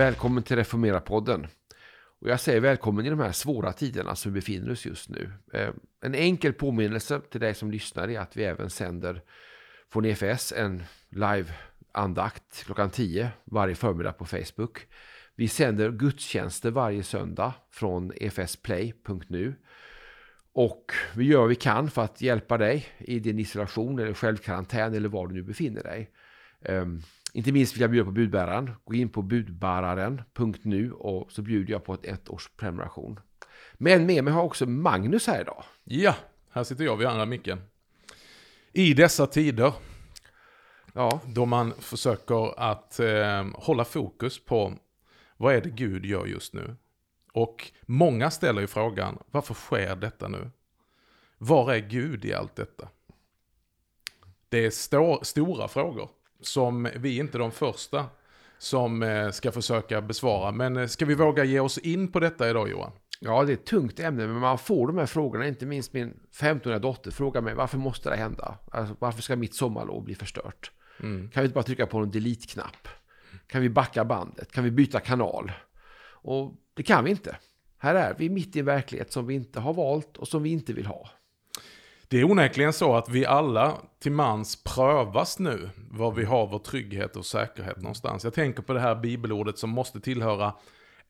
Välkommen till Reformera-podden. Och jag säger välkommen i de här svåra tiderna som vi befinner oss just nu. Eh, en enkel påminnelse till dig som lyssnar är att vi även sänder från EFS en live-andakt klockan 10 varje förmiddag på Facebook. Vi sänder gudstjänster varje söndag från efsplay.nu. Och vi gör vad vi kan för att hjälpa dig i din isolation eller självkarantän eller var du nu befinner dig. Um, inte minst vill jag bjuda på budbäraren. Gå in på budbäraren.nu och så bjuder jag på ett ettårs prenumeration. Men med mig har också Magnus här idag. Ja, här sitter jag vid andra micken. I dessa tider, ja. då man försöker att eh, hålla fokus på vad är det Gud gör just nu? Och många ställer ju frågan, varför sker detta nu? Var är Gud i allt detta? Det är sto stora frågor som vi inte är de första som eh, ska försöka besvara. Men eh, ska vi våga ge oss in på detta idag Johan? Ja, det är ett tungt ämne, men man får de här frågorna. Inte minst min 15-åriga dotter frågar mig varför måste det hända? Alltså, varför ska mitt sommarlov bli förstört? Mm. Kan vi inte bara trycka på en delete-knapp? Kan vi backa bandet? Kan vi byta kanal? Och det kan vi inte. Här är vi mitt i en verklighet som vi inte har valt och som vi inte vill ha. Det är onekligen så att vi alla till mans prövas nu var vi har vår trygghet och säkerhet någonstans. Jag tänker på det här bibelordet som måste tillhöra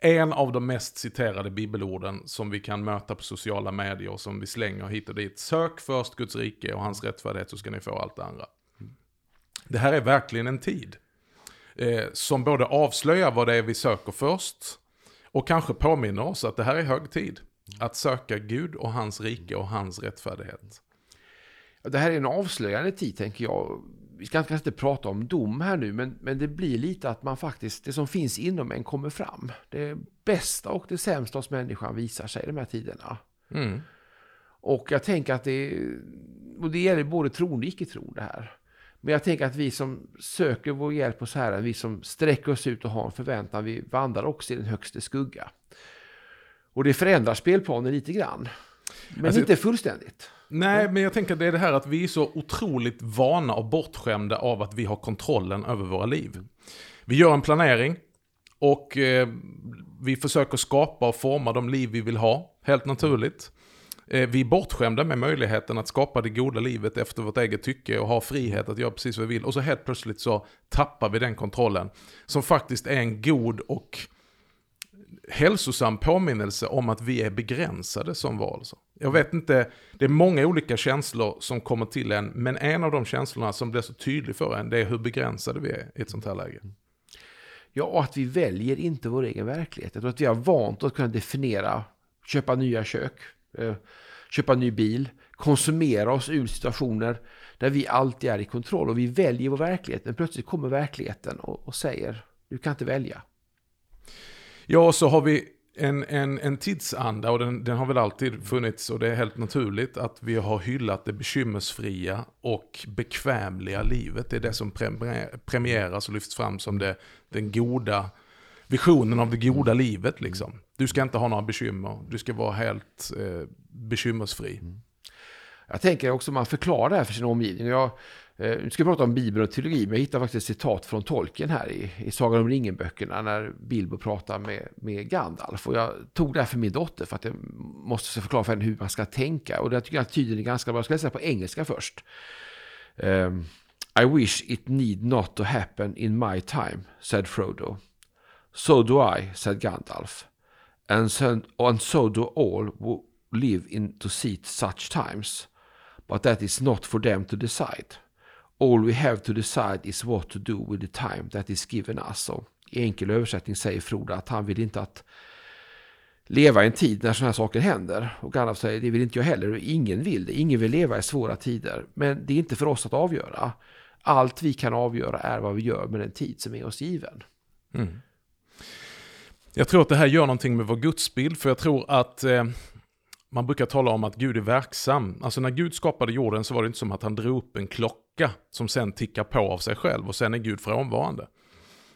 en av de mest citerade bibelorden som vi kan möta på sociala medier och som vi slänger hit och dit. Sök först Guds rike och hans rättfärdighet så ska ni få allt det andra. Det här är verkligen en tid eh, som både avslöjar vad det är vi söker först och kanske påminner oss att det här är hög tid. Att söka Gud och hans rike och hans rättfärdighet. Det här är en avslöjande tid tänker jag. Vi ska kanske inte prata om dom här nu, men, men det blir lite att man faktiskt, det som finns inom en kommer fram. Det bästa och det sämsta hos människan visar sig i de här tiderna. Mm. Och jag tänker att det, och det gäller både troende och icke-troende här. Men jag tänker att vi som söker vår hjälp hos Herren, vi som sträcker oss ut och har en förväntan, vi vandrar också i den högste skugga. Och det förändrar spelplanen lite grann. Men alltså, inte fullständigt. Nej, men jag tänker att det är det här att vi är så otroligt vana och bortskämda av att vi har kontrollen över våra liv. Vi gör en planering och eh, vi försöker skapa och forma de liv vi vill ha, helt naturligt. Eh, vi är bortskämda med möjligheten att skapa det goda livet efter vårt eget tycke och ha frihet att göra precis vad vi vill. Och så helt plötsligt så tappar vi den kontrollen. Som faktiskt är en god och hälsosam påminnelse om att vi är begränsade som varelser. Alltså. Jag vet inte, det är många olika känslor som kommer till en, men en av de känslorna som blir så tydlig för en, det är hur begränsade vi är i ett sånt här läge. Ja, och att vi väljer inte vår egen verklighet. Jag tror att vi har vant oss att kunna definiera, köpa nya kök, Eh, köpa köpa ny bil, konsumera oss ur situationer där vi alltid är i kontroll och vi väljer vår verklighet. Men plötsligt kommer verkligheten och, och säger, du kan inte välja. Ja, och så har vi en, en, en tidsanda och den, den har väl alltid funnits och det är helt naturligt att vi har hyllat det bekymmersfria och bekvämliga livet. Det är det som premieras och lyfts fram som det, den goda visionen av det goda livet. Liksom. Du ska inte ha några bekymmer, du ska vara helt eh, bekymmersfri. Mm. Jag tänker också att man förklarar det här för sin omgivning. Jag, Eh, nu ska jag prata om Bibeln och teologi, men jag hittar faktiskt ett citat från Tolkien här i, i Sagan om ringen-böckerna när Bilbo pratar med, med Gandalf. Och jag tog det här för min dotter för att jag måste förklara för henne hur man ska tänka. Och det tycker jag tydligen är ganska bra. Jag ska läsa på engelska först. Um, I wish it need not to happen in my time, said Frodo. So do I, said Gandalf. And so, and so do all who live in to see such times. But that is not for them to decide. All we have to decide is what to do with the time that is given us. Och I enkel översättning säger Froda att han vill inte att leva i en tid när sådana här saker händer. Och Gandalf säger det vill inte jag heller. Ingen vill det. Ingen vill leva i svåra tider. Men det är inte för oss att avgöra. Allt vi kan avgöra är vad vi gör med den tid som är oss given. Mm. Jag tror att det här gör någonting med vår gudsbild. För jag tror att eh, man brukar tala om att Gud är verksam. Alltså när Gud skapade jorden så var det inte som att han drog upp en klocka som sen tickar på av sig själv och sen är Gud frånvarande.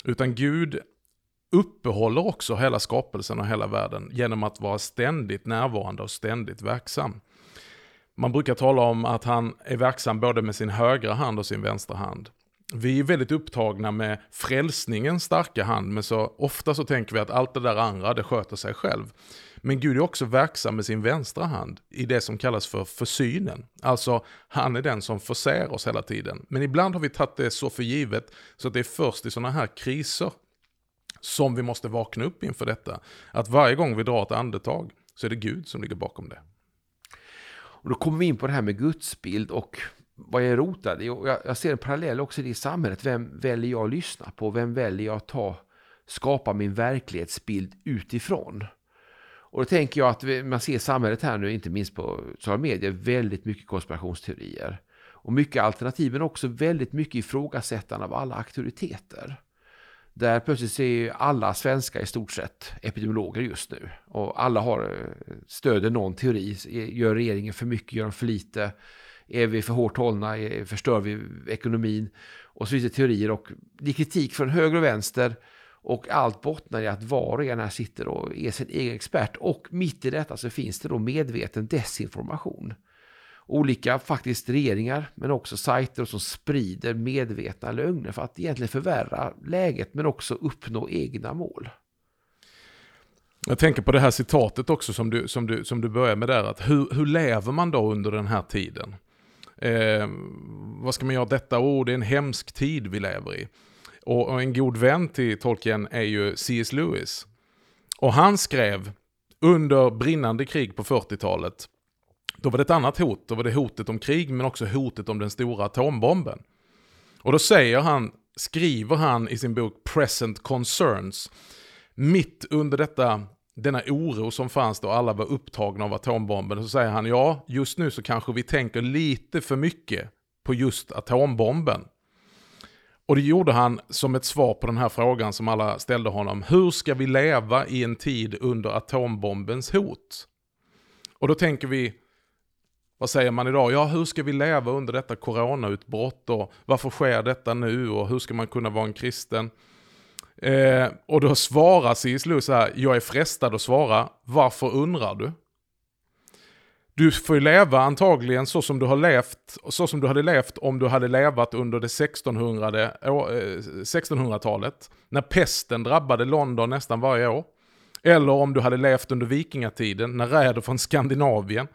Utan Gud uppehåller också hela skapelsen och hela världen genom att vara ständigt närvarande och ständigt verksam. Man brukar tala om att han är verksam både med sin högra hand och sin vänstra hand. Vi är väldigt upptagna med frälsningens starka hand, men så ofta så tänker vi att allt det där andra, det sköter sig själv. Men Gud är också verksam med sin vänstra hand i det som kallas för försynen. Alltså, han är den som förser oss hela tiden. Men ibland har vi tagit det så för givet så att det är först i sådana här kriser som vi måste vakna upp inför detta. Att varje gång vi drar ett andetag så är det Gud som ligger bakom det. Och då kommer vi in på det här med gudsbild och vad jag är rotad i. Och jag, ser en parallell också i det samhället. Vem väljer jag att lyssna på? Vem väljer jag att ta, skapa min verklighetsbild utifrån? Och då tänker jag att man ser samhället här nu, inte minst på sociala medier, väldigt mycket konspirationsteorier. Och mycket alternativ, men också väldigt mycket ifrågasättande av alla auktoriteter. Där plötsligt ser alla svenskar i stort sett epidemiologer just nu. Och alla har eh, stöder någon teori. Gör regeringen för mycket? Gör de för lite? Är vi för hårt hållna? Förstör vi ekonomin? Och så finns det teorier och det är kritik från höger och vänster. Och allt bottnar i att var och en här sitter och är sin egen expert. Och mitt i detta så finns det då medveten desinformation. Olika faktiskt regeringar men också sajter som sprider medvetna lögner för att egentligen förvärra läget men också uppnå egna mål. Jag tänker på det här citatet också som du, som du, som du börjar med där. Att hur, hur lever man då under den här tiden? Eh, vad ska man göra detta? Oh, det är en hemsk tid vi lever i. Och, och en god vän till Tolkien är ju C.S. Lewis. Och han skrev under brinnande krig på 40-talet, då var det ett annat hot. Då var det hotet om krig men också hotet om den stora atombomben. Och då säger han, skriver han i sin bok Present Concerns, mitt under detta, denna oro som fanns då alla var upptagna av atombomben, så säger han ja, just nu så kanske vi tänker lite för mycket på just atombomben. Och det gjorde han som ett svar på den här frågan som alla ställde honom. Hur ska vi leva i en tid under atombombens hot? Och då tänker vi, vad säger man idag? Ja, hur ska vi leva under detta coronautbrott och varför sker detta nu och hur ska man kunna vara en kristen? Eh, och då svarar C.S. så här, jag är frestad att svara, varför undrar du? Du får ju leva antagligen så som du har levt, så som du hade levt om du hade levat under det 1600, 1600-talet. Eh, när pesten drabbade London nästan varje år. Eller om du hade levt under vikingatiden när räder från Skandinavien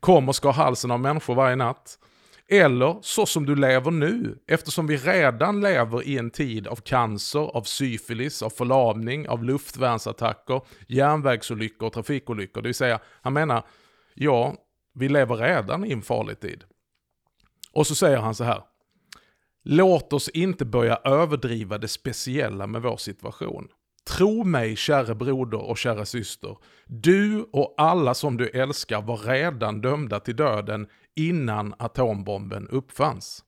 kom och skar halsen av människor varje natt. Eller så som du lever nu, eftersom vi redan lever i en tid av cancer, av syfilis, av förlamning, av luftvärnsattacker, järnvägsolyckor och trafikolyckor. Det vill säga, han menar, ja, vi lever redan i en farlig tid. Och så säger han så här. Låt oss inte börja överdriva det speciella med vår situation. Tro mig, käre broder och kära syster. Du och alla som du älskar var redan dömda till döden innan atombomben uppfanns.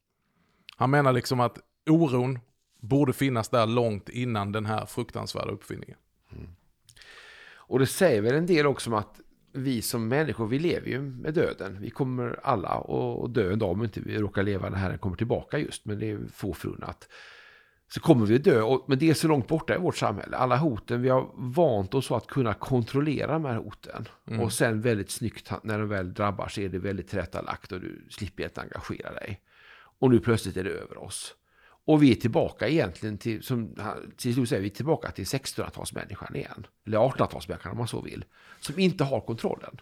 Han menar liksom att oron borde finnas där långt innan den här fruktansvärda uppfinningen. Mm. Och det säger väl en del också om att vi som människor, vi lever ju med döden. Vi kommer alla att dö en dag om inte vi råkar leva när Herren kommer tillbaka just. Men det är få förunnat. Så kommer vi att dö. Men det är så långt borta i vårt samhälle. Alla hoten, vi har vant oss att kunna kontrollera de här hoten. Mm. Och sen väldigt snyggt när de väl drabbar så är det väldigt tillrättalagt och du slipper helt engagera dig. Och nu plötsligt är det över oss. Och vi är tillbaka egentligen till, som till slut säger vi tillbaka till 1600-talsmänniskan igen. Eller 1800-talsmänniskan om man så vill. Som inte har kontrollen.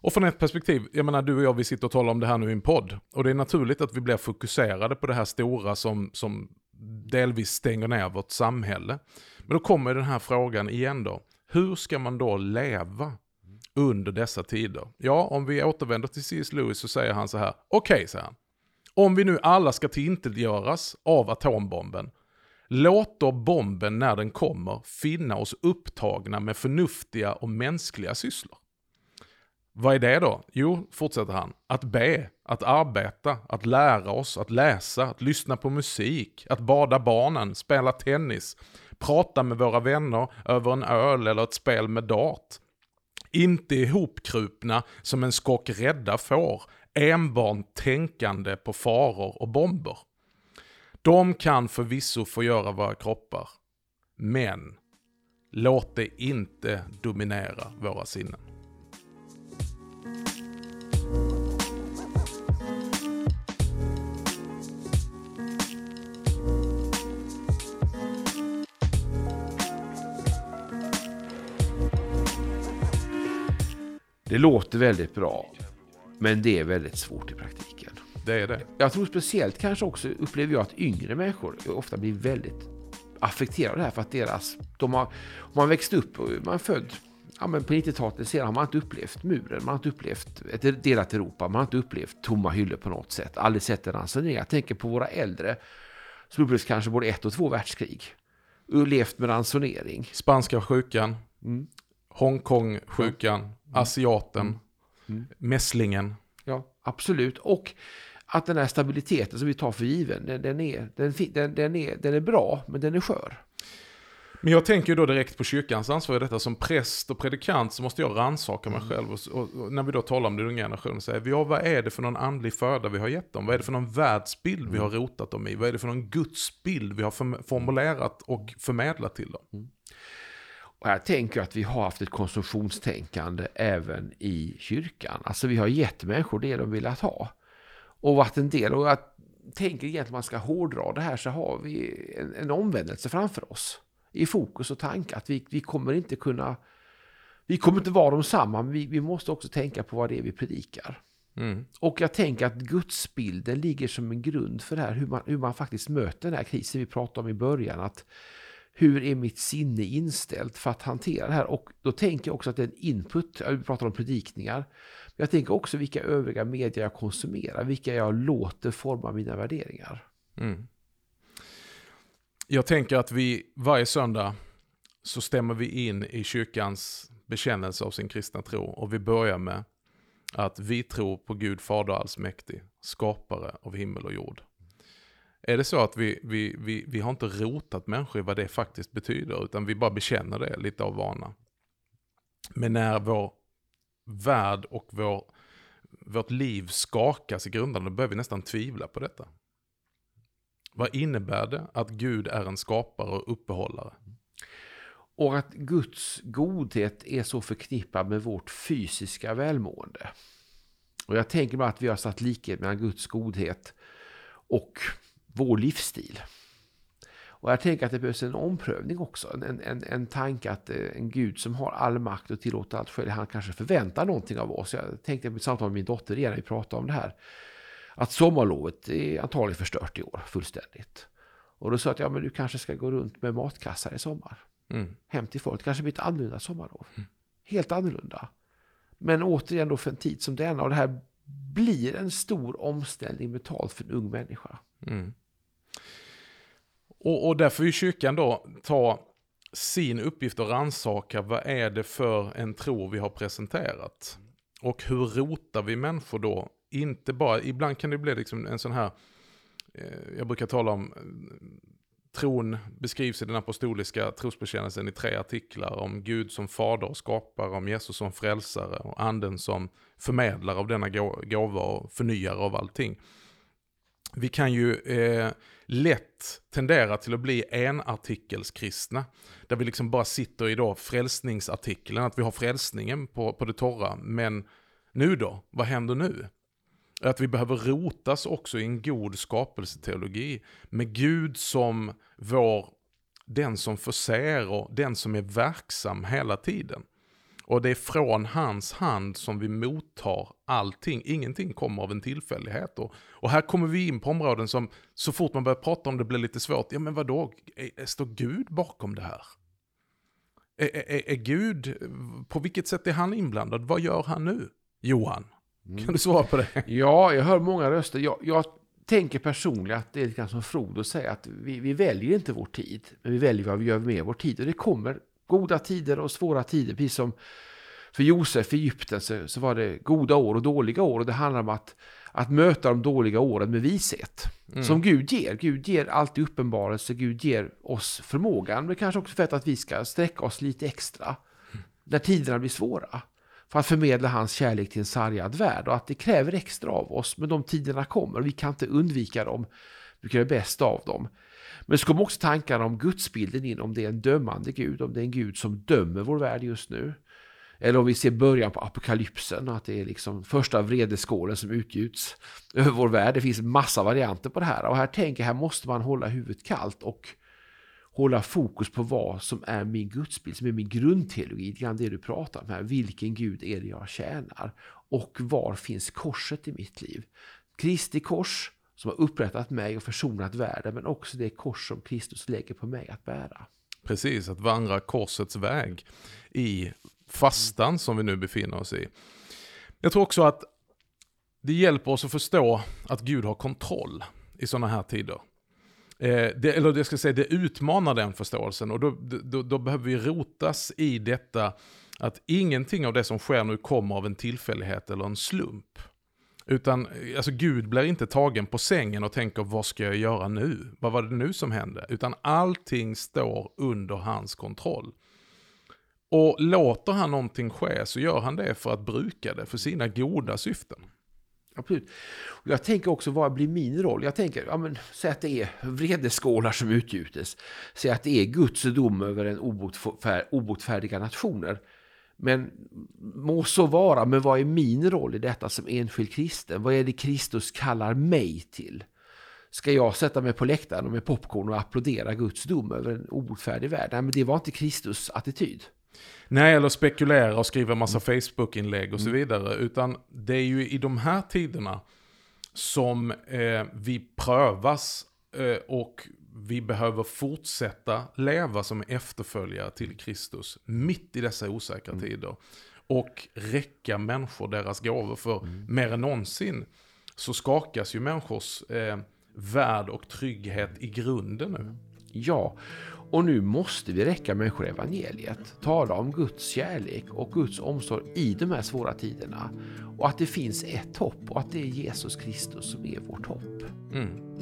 Och från ett perspektiv, jag menar du och jag vi sitter och talar om det här nu i en podd. Och det är naturligt att vi blir fokuserade på det här stora som, som delvis stänger ner vårt samhälle. Men då kommer den här frågan igen då. Hur ska man då leva under dessa tider? Ja, om vi återvänder till C.S. Lewis så säger han så här. Okej, okay, säger han. Om vi nu alla ska tillintetgöras av atombomben, låt då bomben när den kommer finna oss upptagna med förnuftiga och mänskliga sysslor. Vad är det då? Jo, fortsätter han, att be, att arbeta, att lära oss, att läsa, att lyssna på musik, att bada barnen, spela tennis, prata med våra vänner över en öl eller ett spel med dart. Inte ihopkrupna som en skock rädda får, enbart tänkande på faror och bomber. De kan förvisso förgöra våra kroppar, men Låt det inte dominera våra sinnen. Det låter väldigt bra, men det är väldigt svårt i praktiken. Det är det. Jag tror speciellt kanske också upplever jag att yngre människor ofta blir väldigt affekterade av det här för att deras, de har, man växt upp och man är född ja, men på 90-talet sedan har man inte upplevt muren, man har inte upplevt ett delat Europa, man har inte upplevt tomma hyllor på något sätt, aldrig sett en ransonering. Jag tänker på våra äldre som upplevt kanske både ett och två världskrig, och levt med ransonering. Spanska sjukan, Mm. Hongkong-sjukan, asiaten, Mm. Mm. mässlingen. Ja, absolut. Och att den här stabiliteten som vi tar för given, den, den, är, den, den, är, den är bra, men den är skör. Men jag tänker ju då direkt på kyrkans ansvar i detta. Som präst och predikant så måste jag rannsaka mig Mm. själv. Och, och, och när vi då talar om den unga generationen, säger vi, ja, vad är det för någon andlig föda vi har gett dem? Vad är det för någon världsbild vi har Mm. rotat dem i? Vad är det för någon gudsbild vi har form- formulerat och förmedlat till dem? Och jag tänker att vi har haft ett konsumtionstänkande även i kyrkan. Alltså vi har gett människor det de vill ha. Och varit en del, och jag tänker egentligen att man ska hårdra det här så har vi en, en omvändelse framför oss. I fokus och tanke att vi, vi kommer inte kunna, vi kommer inte vara de samma, men vi, vi måste också tänka på vad det är vi predikar. Mm. Och jag tänker att gudsbilden ligger som en grund för det här, hur man, hur man faktiskt möter den här krisen vi pratade om i början. Att hur är mitt sinne inställt för att hantera det här? Och då tänker jag också att det är en input, vi pratar om predikningar, men jag tänker också vilka övriga medier jag konsumerar, vilka jag låter forma mina värderingar. Mm. Jag tänker att vi varje söndag så stämmer vi in i kyrkans bekännelse av sin kristna tro. Och vi börjar med att vi tror på Gud Fader allsmäktig, skapare av himmel och jord. Är det så att vi, vi, vi, vi har inte rotat människor i vad det faktiskt betyder, utan vi bara bekänner det lite av vana. Men när vår värld och vår, vårt liv skakas i grunden, då börjar vi nästan tvivla på detta. Vad innebär det att Gud är en skapare och uppehållare? Och att Guds godhet är så förknippad med vårt fysiska välmående. Och jag tänker mig att vi har satt likhet mellan Guds godhet och vår livsstil. Och jag tänker att det behövs en omprövning också. En, en, en tanke att eh, en Gud som har all makt och tillåter allt själv, han kanske förväntar någonting av oss. Jag tänkte på ett samtal med min dotter igen när vi pratade om det här. Att sommarlovet är antagligen förstört i år, fullständigt. Och då sa jag att ja, men du kanske ska gå runt med matkassar i sommar Mm. hem till folk. Det kanske blir ett annorlunda sommarlov. Helt annorlunda. Men återigen då för en tid som denna. Och det här blir en stor omställning mentalt för en ung människa. Mm. Och, och därför får ju kyrkan då ta sin uppgift och rannsaka vad är det för en tro vi har presenterat. Och hur rotar vi människor då? Inte bara, ibland kan det bli liksom en sån här, eh, jag brukar tala om eh, tron beskrivs i den apostoliska trosbekännelsen i tre artiklar om Gud som fader och skapare, om Jesus som frälsare och anden som förmedlare av denna gåva och förnyare av allting. Vi kan ju eh, lätt tendera till att bli enartikelskristna. Där vi liksom bara sitter i då frälsningsartikeln, att vi har frälsningen på, på det torra. Men nu då? Vad händer nu? Att vi behöver rotas också i en god skapelseteologi. Med Gud som vår, den som förser och den som är verksam hela tiden. Och det är från hans hand som vi mottar allting. Ingenting kommer av en tillfällighet. Och, och här kommer vi in på områden som så fort man börjar prata om det blir lite svårt. Ja men vadå, står Gud bakom det här? Är, är, är Gud, på vilket sätt är han inblandad? Vad gör han nu? Johan, kan du svara på det? Ja, jag hör många röster. Jag, jag tänker personligen att det är lite grann som Frodo säger att vi, vi väljer inte vår tid, men vi väljer vad vi gör med vår tid. Och det kommer goda tider och svåra tider, precis som för Josef i Egypten så, så var det goda år och dåliga år. Och det handlar om att, att möta de dåliga åren med vishet. Mm. Som Gud ger. Gud ger alltid uppenbarelse, Gud ger oss förmågan. Men kanske också för att vi ska sträcka oss lite extra när tiderna blir svåra. För att förmedla hans kärlek till en sargad värld. Och att det kräver extra av oss. Men de tiderna kommer och vi kan inte undvika dem. Vi kan göra bäst av dem. Men så kommer också tankarna om gudsbilden in, om det är en dömande Gud, om det är en Gud som dömer vår värld just nu. Eller om vi ser början på apokalypsen, att det är liksom första vredeskålen som utgjuts över vår värld. Det finns massa varianter på det här. Och här tänker jag, här måste man hålla huvudet kallt och hålla fokus på vad som är min gudsbild, som är min grundteologi, det är det du pratar om här. Vilken Gud är det jag tjänar? Och var finns korset i mitt liv? Kristi kors som har upprättat mig och försonat världen, men också det kors som Kristus lägger på mig att bära. Precis, att vandra korsets väg i fastan som vi nu befinner oss i. Jag tror också att det hjälper oss att förstå att Gud har kontroll i sådana här tider. Eh, det, eller det ska säga, det utmanar den förståelsen och då, då, då, behöver vi rotas i detta att ingenting av det som sker nu kommer av en tillfällighet eller en slump. Utan eh, alltså Gud blir inte tagen på sängen och tänker vad ska jag göra nu? Vad var det nu som hände? Utan allting står under hans kontroll. Och låter han någonting ske så gör han det för att bruka det för sina goda syften. Absolut. Och jag tänker också, vad blir min roll? Jag tänker, ja, men, säg att det är vredeskålar som utgjutes. Säg att det är Guds dom över en obotfärdiga nationer. Men må så vara, men vad är min roll i detta som enskild kristen? Vad är det Kristus kallar mig till? Ska jag sätta mig på läktaren med popcorn och applådera Guds dom över en obotfärdig värld? Nej, men det var inte Kristus attityd. Nej, eller spekulera och skriva massa mm. Facebook-inlägg och så mm. vidare. Utan det är ju i de här tiderna som eh, vi prövas eh, och vi behöver fortsätta leva som efterföljare till Kristus mitt i dessa osäkra mm. tider. Och räcka människor deras gåvor. För mm. mer än någonsin så skakas ju människors eh, värld och trygghet i grunden nu. Ja, och nu måste vi räcka människor evangeliet. Tala om Guds kärlek och Guds omsorg i de här svåra tiderna. Och att det finns ett hopp och att det är Jesus Kristus som är vårt hopp. Mm.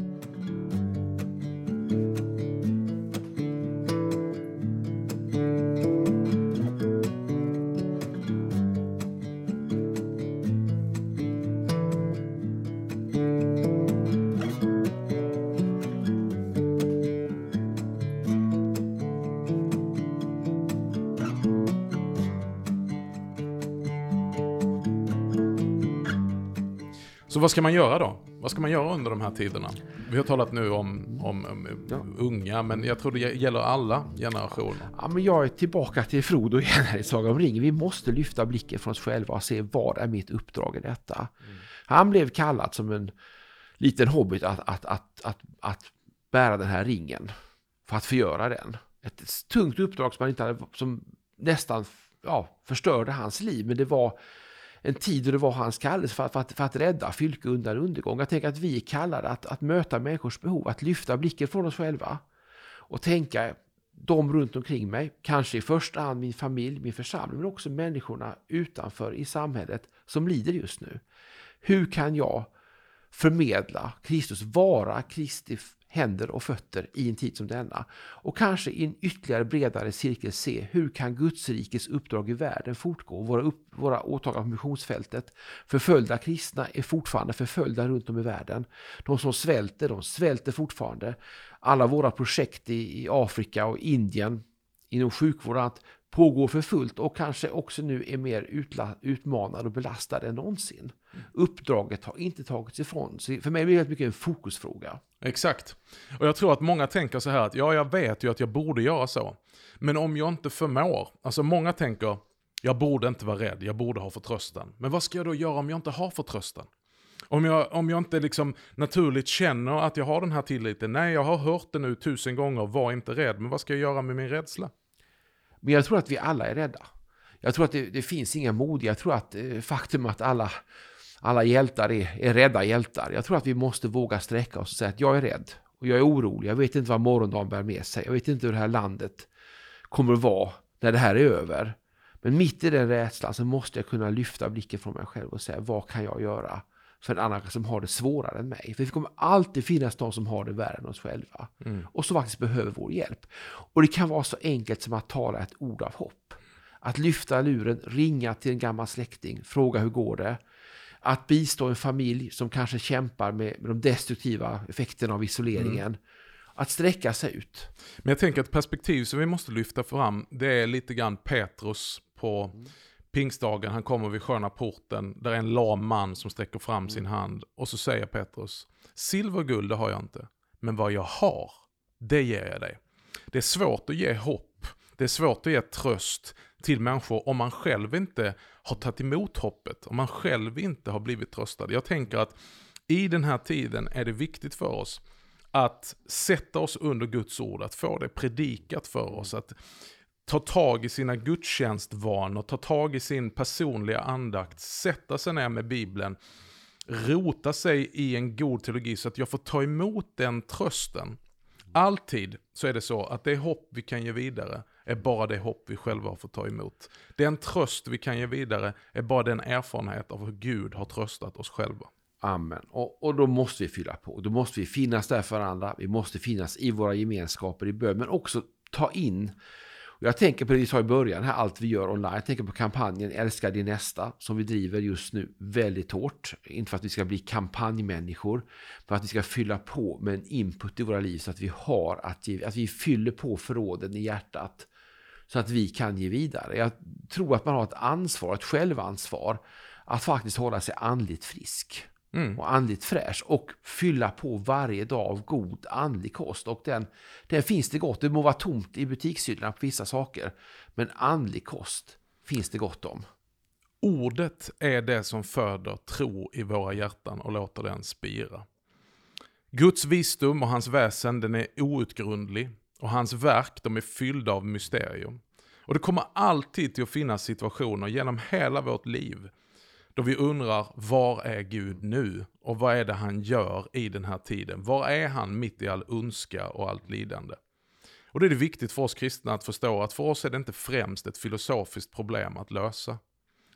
Så vad ska man göra då? Vad ska man göra under de här tiderna? Vi har talat nu om, om, om ja. unga, men jag tror det gäller alla generationer. Ja, men jag är tillbaka till Frodo igen här i Saga om ringen. Vi måste lyfta blicken från oss själva och se vad är mitt uppdrag i detta. Mm. Han blev kallad som en liten hobbit att, att, att, att, att bära den här ringen för att förgöra den. Ett tungt uppdrag som, man inte hade, som nästan ja, förstörde hans liv, men det var en tid då det var hans kallelse för, för, att, för att rädda Fylke undan undergång. Jag tänker att vi är kallade att, att möta människors behov, att lyfta blicken från oss själva och tänka de runt omkring mig, kanske i första hand min familj, min församling, men också människorna utanför i samhället som lider just nu. Hur kan jag förmedla Kristus, vara Kristi händer och fötter i en tid som denna. Och kanske i en ytterligare bredare cirkel se hur kan Guds rikes uppdrag i världen fortgå, våra, upp, våra åtaganden på missionsfältet. Förföljda kristna är fortfarande förföljda runt om i världen. De som svälter, de svälter fortfarande. Alla våra projekt i, i Afrika och Indien inom sjukvård och annat, pågår för fullt och kanske också nu är mer utmanad och belastad än någonsin. Uppdraget har inte tagits ifrån. Så för mig blir det mycket en fokusfråga. Exakt. Och jag tror att många tänker så här att ja, jag vet ju att jag borde göra så. Men om jag inte förmår, alltså många tänker jag borde inte vara rädd, jag borde ha förtröstan. Men vad ska jag då göra om jag inte har förtröstan? Om jag, om jag inte liksom naturligt känner att jag har den här tilliten, nej jag har hört det nu tusen gånger, var inte rädd, men vad ska jag göra med min rädsla? Men jag tror att vi alla är rädda. Jag tror att det, det finns inga modiga. Jag tror att eh, faktum att alla, alla hjältar är, är rädda hjältar. Jag tror att vi måste våga sträcka oss och säga att jag är rädd. Och jag är orolig. Jag vet inte vad morgondagen bär med sig. Jag vet inte hur det här landet kommer att vara när det här är över. Men mitt i den rädslan så måste jag kunna lyfta blicken från mig själv och säga vad kan jag göra för en annan som har det svårare än mig. För det kommer alltid finnas de som har det värre än oss själva. Mm. Och som faktiskt behöver vår hjälp. Och det kan vara så enkelt som att tala ett ord av hopp. Att lyfta luren, ringa till en gammal släkting, fråga hur går det? Att bistå en familj som kanske kämpar med, med de destruktiva effekterna av isoleringen. Mm. att sträcka sig ut. Men jag tänker att perspektiv som vi måste lyfta fram, det är lite grann Petrus på pingstdagen. Han kommer vid sköna porten, där är en lam man som sträcker fram sin hand. Och så säger Petrus, silver och guld det har jag inte, men vad jag har, det ger jag dig. Det är svårt att ge hopp, det är svårt att ge tröst till människor om man själv inte har tagit emot hoppet, om man själv inte har blivit tröstad. Jag tänker att i den här tiden är det viktigt för oss att sätta oss under Guds ord, att få det predikat för oss, att ta tag i sina gudstjänstvanor, ta tag i sin personliga andakt, sätta sig ner med Bibeln, rota sig i en god teologi så att jag får ta emot den trösten. Alltid så är det så att det hopp vi kan ge vidare är bara det hopp vi själva har fått ta emot. Den tröst vi kan ge vidare är bara den erfarenhet av hur Gud har tröstat oss själva. Amen. Och, och då måste vi fylla på. Då måste vi finnas där för varandra. Vi måste finnas i våra gemenskaper i bön. Men också ta in. Och jag tänker på det vi sa i början, här, allt vi gör online. Jag tänker på kampanjen Älska din nästa som vi driver just nu väldigt hårt. Inte för att vi ska bli kampanjmänniskor. Men för att vi ska fylla på med en input i våra liv så att vi har att ge, att vi fyller på förråden i hjärtat. Så att vi kan ge vidare. Jag tror att man har ett ansvar, ett självansvar att faktiskt hålla sig andligt frisk mm. och andligt fräsch och fylla på varje dag av god andlig kost. Och den, den finns det gott. Det må vara tomt i butikshyllorna på vissa saker, men andlig kost finns det gott om. Ordet är det som föder tro i våra hjärtan och låter den spira. Guds visdom och hans väsen den är outgrundlig och hans verk de är fyllda av mysterium. Och det kommer alltid till att finnas situationer genom hela vårt liv då vi undrar, var är Gud nu? Och vad är det han gör i den här tiden? Var är han mitt i all ondska och allt lidande? Och det är det viktigt för oss kristna att förstå att för oss är det inte främst ett filosofiskt problem att lösa.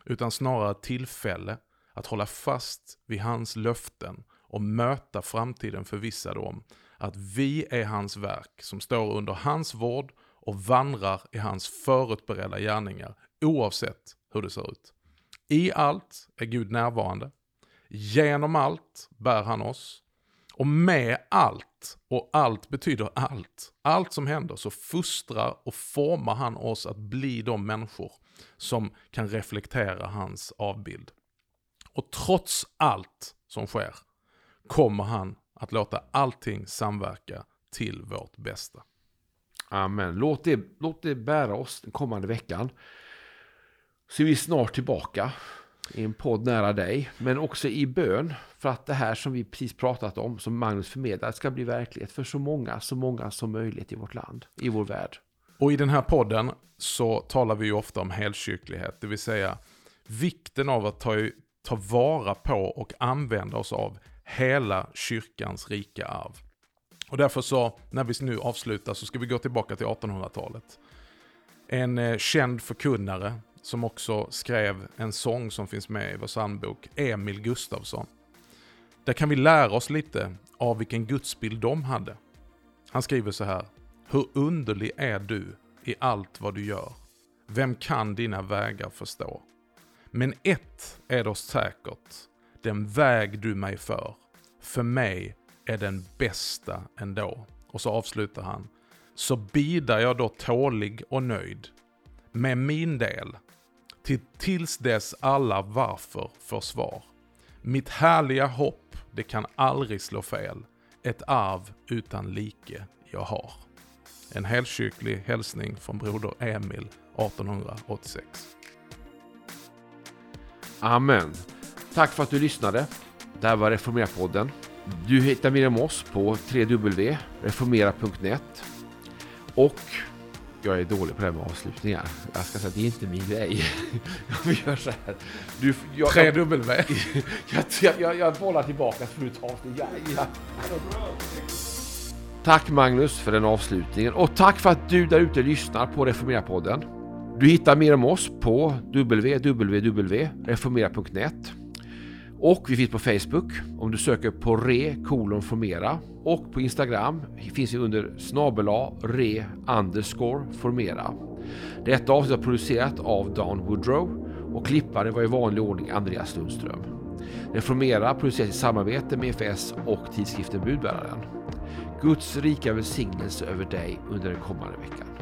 Utan snarare ett tillfälle att hålla fast vid hans löften och möta framtiden förvissade om att vi är hans verk som står under hans vård och vandrar i hans förutberedda gärningar oavsett hur det ser ut. I allt är Gud närvarande. Genom allt bär han oss. Och med allt, och allt betyder allt, allt som händer så fostrar och formar han oss att bli de människor som kan reflektera hans avbild. Och trots allt som sker kommer han att låta allting samverka till vårt bästa. Amen. Låt det, låt det bära oss den kommande veckan. Så är vi snart tillbaka i en podd nära dig, men också i bön för att det här som vi precis pratat om, som Magnus förmedlar, ska bli verklighet för så många, så många som möjligt i vårt land, i vår värld. Och i den här podden så talar vi ju ofta om helkyrklighet, det vill säga vikten av att ta, ta vara på och använda oss av hela kyrkans rika arv. Och därför så, när vi nu avslutar, så ska vi gå tillbaka till 1800-talet. En eh, känd förkunnare som också skrev en sång som finns med i vår psalmbok, Emil Gustafsson. Där kan vi lära oss lite av vilken gudsbild de hade. Han skriver så här. Hur underlig är du i allt vad du gör? Vem kan dina vägar förstå? Men ett är då säkert, den väg du mig för, för mig är den bästa ändå. Och så avslutar han. Så bidar jag då tålig och nöjd med min del till, tills dess alla varför får svar. Mitt härliga hopp, det kan aldrig slå fel. Ett arv utan like jag har. En helkyrklig hälsning från broder Emil 1886. Amen. Tack för att du lyssnade. Det här var Reformera-podden. Du hittar mer om oss på www.reformera.net och jag är dålig på det här med avslutningar. Jag ska säga att det är inte min grej. Vi gör så här. Du, jag, Tre W. jag, jag, jag, jag bollar tillbaka för ett avsnitt. Ja, ja. Tack Magnus för den avslutningen och tack för att du där ute lyssnar på Reformera-podden. Du hittar mer om oss på www.reformera.net och vi finns på Facebook om du söker på re kolon formera. Och på Instagram finns vi under snabel re underscore formera. Detta avsnitt har producerat av Dan Woodrow och klippare var i vanlig ordning Andreas Lundström. Reformera produceras i samarbete med FS och tidskriften Budbäraren. Guds rika välsignelse över dig under den kommande veckan.